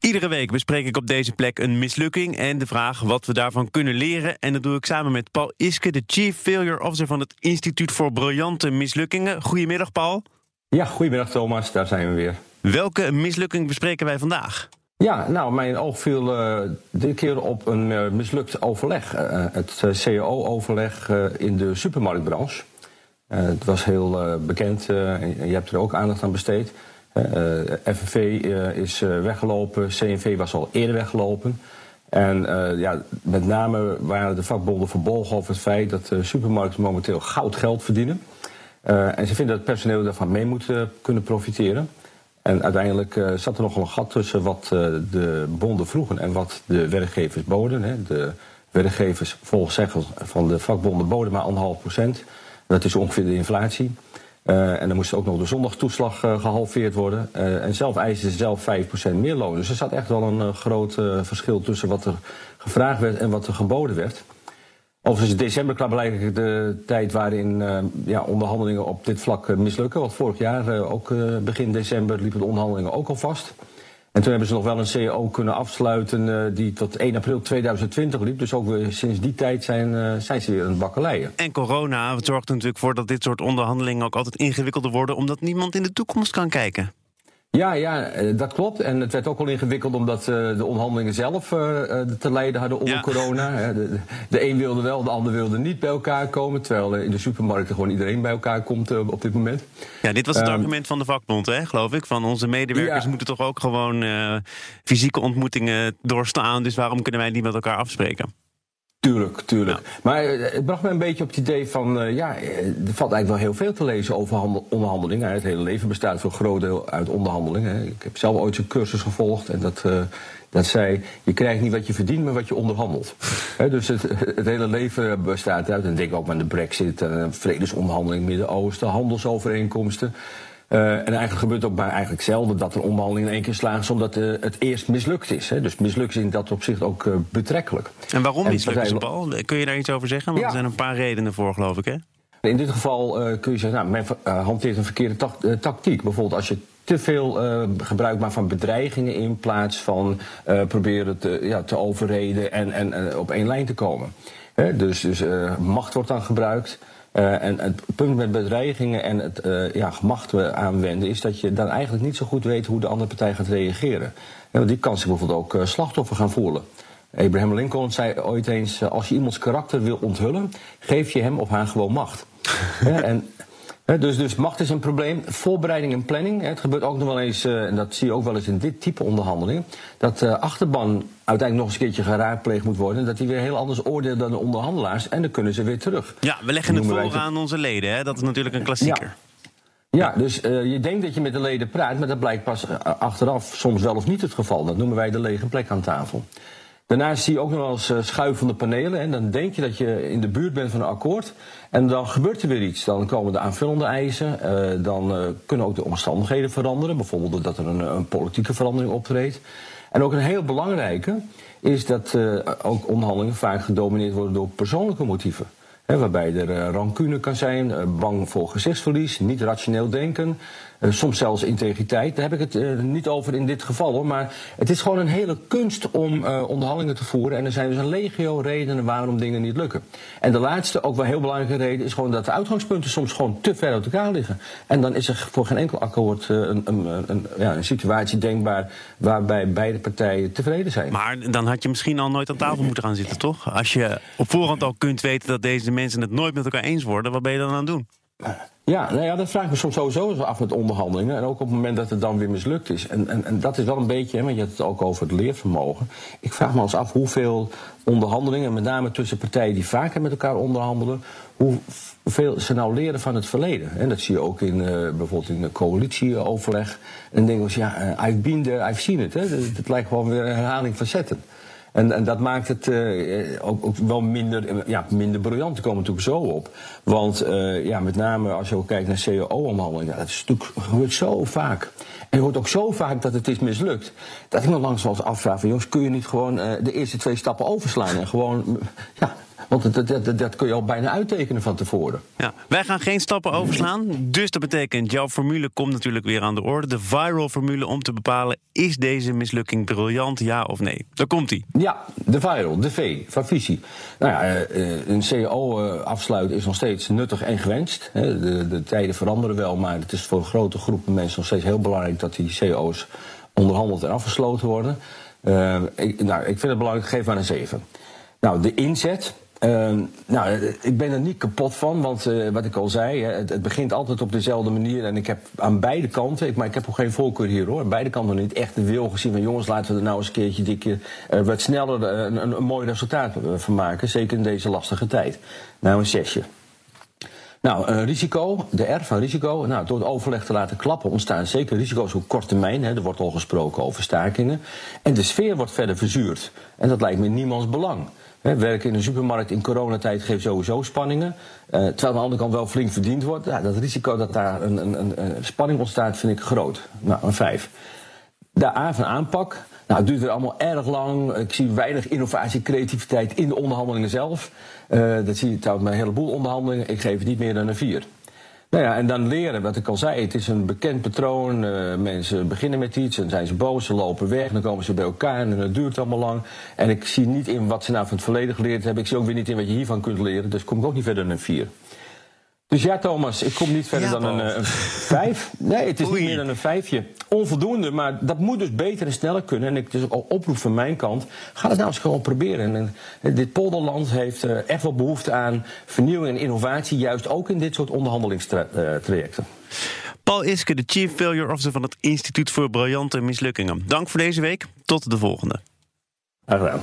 Iedere week bespreek ik op deze plek een mislukking en de vraag wat we daarvan kunnen leren. En dat doe ik samen met Paul Iske, de Chief Failure Officer van het Instituut voor Briljante Mislukkingen. Goedemiddag, Paul. Ja, goedemiddag Thomas, daar zijn we weer. Welke mislukking bespreken wij vandaag? Ja, nou, mijn oog viel uh, dit keer op een uh, mislukt overleg. Uh, het CAO-overleg in de supermarktbranche. het was heel bekend en je hebt er ook aandacht aan besteed. FNV is weggelopen, CNV was al eerder weggelopen. En ja, met name waren de vakbonden verbolgen over het feit dat supermarkten momenteel goud geld verdienen. en ze vinden dat het personeel daarvan mee moet kunnen profiteren. En uiteindelijk zat er nogal een gat tussen wat de bonden vroegen en wat de werkgevers boden. Hè. De werkgevers, volgens zeggen van de vakbonden, boden maar anderhalf procent. Dat is ongeveer de inflatie. Uh, en dan moest ook nog de zondagtoeslag gehalveerd worden. en zelf eisen ze zelf 5% meer loon. Dus er zat echt wel een groot verschil tussen wat er gevraagd werd en wat er geboden werd. Overigens is december klaarblijkelijk de tijd waarin uh, ja, onderhandelingen op dit vlak uh, mislukken. Want vorig jaar, uh, ook begin december, liepen de onderhandelingen ook al vast. En toen hebben ze nog wel een CEO kunnen afsluiten die tot 1 april 2020 liep. Dus ook weer sinds die tijd zijn, zijn ze weer aan het bakkeleien. En corona zorgt er natuurlijk voor dat dit soort onderhandelingen ook altijd ingewikkelder worden... omdat niemand in de toekomst kan kijken. Ja, ja, eh, dat klopt. En het werd ook wel ingewikkeld omdat uh, de onderhandelingen zelf uh, te lijden hadden onder corona. De, de, een wilde wel, de ander wilde niet bij elkaar komen. Terwijl in de supermarkten gewoon iedereen bij elkaar komt op dit moment. Ja, dit was het um, argument van de vakbond, hè, geloof ik. Van onze medewerkers ja. moeten toch ook gewoon fysieke ontmoetingen doorstaan. Dus waarom kunnen wij niet met elkaar afspreken? Tuurlijk, tuurlijk. Maar het bracht me een beetje op het idee van, uh, ja, er valt eigenlijk wel heel veel te lezen over handel, onderhandelingen. Het hele leven bestaat voor een groot deel uit onderhandelingen. Ik heb zelf ooit een cursus gevolgd en dat, uh, dat zei, je krijgt niet wat je verdient, maar wat je onderhandelt. He, dus het, het, hele leven bestaat uit, en denk ook aan de brexit, en vredesonderhandelingen Midden-Oosten, handelsovereenkomsten. Uh, en eigenlijk gebeurt ook maar eigenlijk zelden dat een onderhandeling in één keer slaagt omdat uh, het eerst mislukt is. Hè. Dus mislukt is in dat opzicht ook uh, betrekkelijk. En waarom mislukt het, Paul? Kun je daar iets over zeggen? Want ja. er zijn een paar redenen voor, geloof ik, hè? In dit geval kun je zeggen, nou, men hanteert een verkeerde tactiek. Bijvoorbeeld als je te veel gebruik maakt van bedreigingen in plaats van proberen te, ja, te overreden en, en op één lijn te komen. Hè. Dus, dus macht wordt dan gebruikt. Uh, en het punt met bedreigingen en het uh, ja, macht aanwenden is dat je dan eigenlijk niet zo goed weet hoe de andere partij gaat reageren. want die kan zich bijvoorbeeld ook uh, slachtoffer gaan voelen. Abraham Lincoln zei ooit eens: als je iemands karakter wil onthullen, geef je hem of haar gewoon macht. en dus, dus macht is een probleem. Voorbereiding en planning. Het gebeurt ook nog wel eens, uh, en dat zie je ook wel eens in dit type onderhandeling, dat de uh, achterban uiteindelijk nog eens een keertje geraadpleegd moet worden. Dat die weer heel anders oordeelt dan de onderhandelaars. En dan kunnen ze weer terug. Ja, we leggen het voor aan onze leden. Hè? Dat is natuurlijk een klassieker. Ja. Ja, dus uh, je denkt dat je met de leden praat, maar dat blijkt pas achteraf soms wel of niet het geval. Dat noemen wij de lege plek aan tafel. Daarnaast zie je ook nog wel eens schuivende panelen. En dan denk je dat je in de buurt bent van een akkoord. En dan gebeurt er weer iets. Dan komen de aanvullende eisen. Uh, dan uh, kunnen ook de omstandigheden veranderen. Bijvoorbeeld dat er een, een, politieke verandering optreedt. En ook een heel belangrijke is dat ook onderhandelingen vaak gedomineerd worden door persoonlijke motieven. Waarbij er uh, rancune kan zijn, uh, bang voor gezichtsverlies, niet rationeel denken. Uh, soms zelfs integriteit. Daar heb ik het niet over in dit geval hoor. Maar het is gewoon een hele kunst om onderhandelingen te voeren. En er zijn dus een legio redenen waarom dingen niet lukken. En de laatste, ook wel heel belangrijke reden, is gewoon dat de uitgangspunten soms gewoon te ver uit elkaar liggen. En dan is er voor geen enkel akkoord een, een, een, ja, een situatie denkbaar waarbij beide partijen tevreden zijn. Maar dan had je misschien al nooit aan tafel moeten gaan zitten, toch? Als je op voorhand al kunt weten dat deze mensen het nooit met elkaar eens worden, wat ben je dan aan het doen? Ja, nou ja, dat vraag ik me soms sowieso af met onderhandelingen. En ook op het moment dat het dan weer mislukt is. En, en, en dat is wel een beetje, want je hebt het ook over het leervermogen. Ik vraag me eens af hoeveel onderhandelingen, met name tussen partijen die vaker met elkaar onderhandelen, hoeveel ze nou leren van het verleden. En dat zie je ook in uh, bijvoorbeeld in de coalitieoverleg. En dan denk je, ja, uh, I've been there, I've seen it. Het lijkt gewoon weer een herhaling van zetten. En, en dat maakt het uh, ook, ook, wel minder, ja, minder briljant. Die komen natuurlijk zo op. Want ja, met name als je ook kijkt naar CAO-omhandelingen, ja, dat is natuurlijk, gebeurt zo vaak. En het hoort ook zo vaak dat het is mislukt. Dat ik me langs wel eens afvraag jongens, kun je niet gewoon de eerste twee stappen overslaan en gewoon ja, want dat, dat, dat, kun je al bijna uittekenen van tevoren. Ja, wij gaan geen stappen overslaan. Dus dat betekent, jouw formule komt natuurlijk weer aan de orde. De viral formule om te bepalen, is deze mislukking briljant, ja of nee? Daar komt hij. Ja, de viral, de V van visie. Nou ja, eh, een CAO afsluiten is nog steeds nuttig en gewenst. De, de tijden veranderen wel, maar het is voor een grote groep mensen nog steeds heel belangrijk dat die CAO's onderhandeld en afgesloten worden. Uh, ik, nou, ik vind het belangrijk, geef maar een 7. Nou, de inzet, uh, nou, ik ben er niet kapot van, want uh, wat ik al zei, het, het, begint altijd op dezelfde manier. En ik heb aan beide kanten, ik, maar ik heb ook geen voorkeur hier hoor, aan beide kanten niet echt de wil gezien van jongens, laten we er nou eens een keertje dikke, uh, wat sneller een, een, een, mooi resultaat van maken. Zeker in deze lastige tijd. Nou, een zesje. Nou, een risico, de R van risico. Nou, door het overleg te laten klappen ontstaan zeker risico's op korte termijn. Hè, er wordt al gesproken over stakingen. En de sfeer wordt verder verzuurd. En dat lijkt me in niemands belang. Werken in een supermarkt in coronatijd geeft sowieso spanningen. Uh, terwijl aan de andere kant wel flink verdiend wordt. Ja, dat risico dat daar een, een, een, spanning ontstaat vind ik groot. Nou, een vijf. De A van aanpak. Nou, het duurt weer allemaal erg lang. Ik zie weinig innovatie, creativiteit in de onderhandelingen zelf. Uh, dat zie je trouwens bij een heleboel onderhandelingen. Ik geef het niet meer dan een vier. Nou ja, en dan leren, wat ik al zei, het is een bekend patroon. Uh, mensen beginnen met iets en zijn ze boos, ze lopen weg, dan komen ze bij elkaar en het duurt allemaal lang. En ik zie niet in wat ze nou van het verleden geleerd hebben. Ik zie ook weer niet in wat je hiervan kunt leren, dus kom ik ook niet verder dan een vier. Dus ja, Thomas, ik kom niet verder ja, dan een, een, vijf. Nee, het is Oei. niet meer dan een vijfje. Onvoldoende, maar dat moet dus beter en sneller kunnen. En ik dus ook al oproep van mijn kant, ga het nou eens gewoon proberen. En, en dit polderland heeft uh, echt wel behoefte aan vernieuwing en innovatie, juist ook in dit soort onderhandelingstrajecten. Paul Iske, de Chief Failure Officer van het Instituut voor Briljante Mislukkingen. Dank voor deze week. Tot de volgende. Graag gedaan.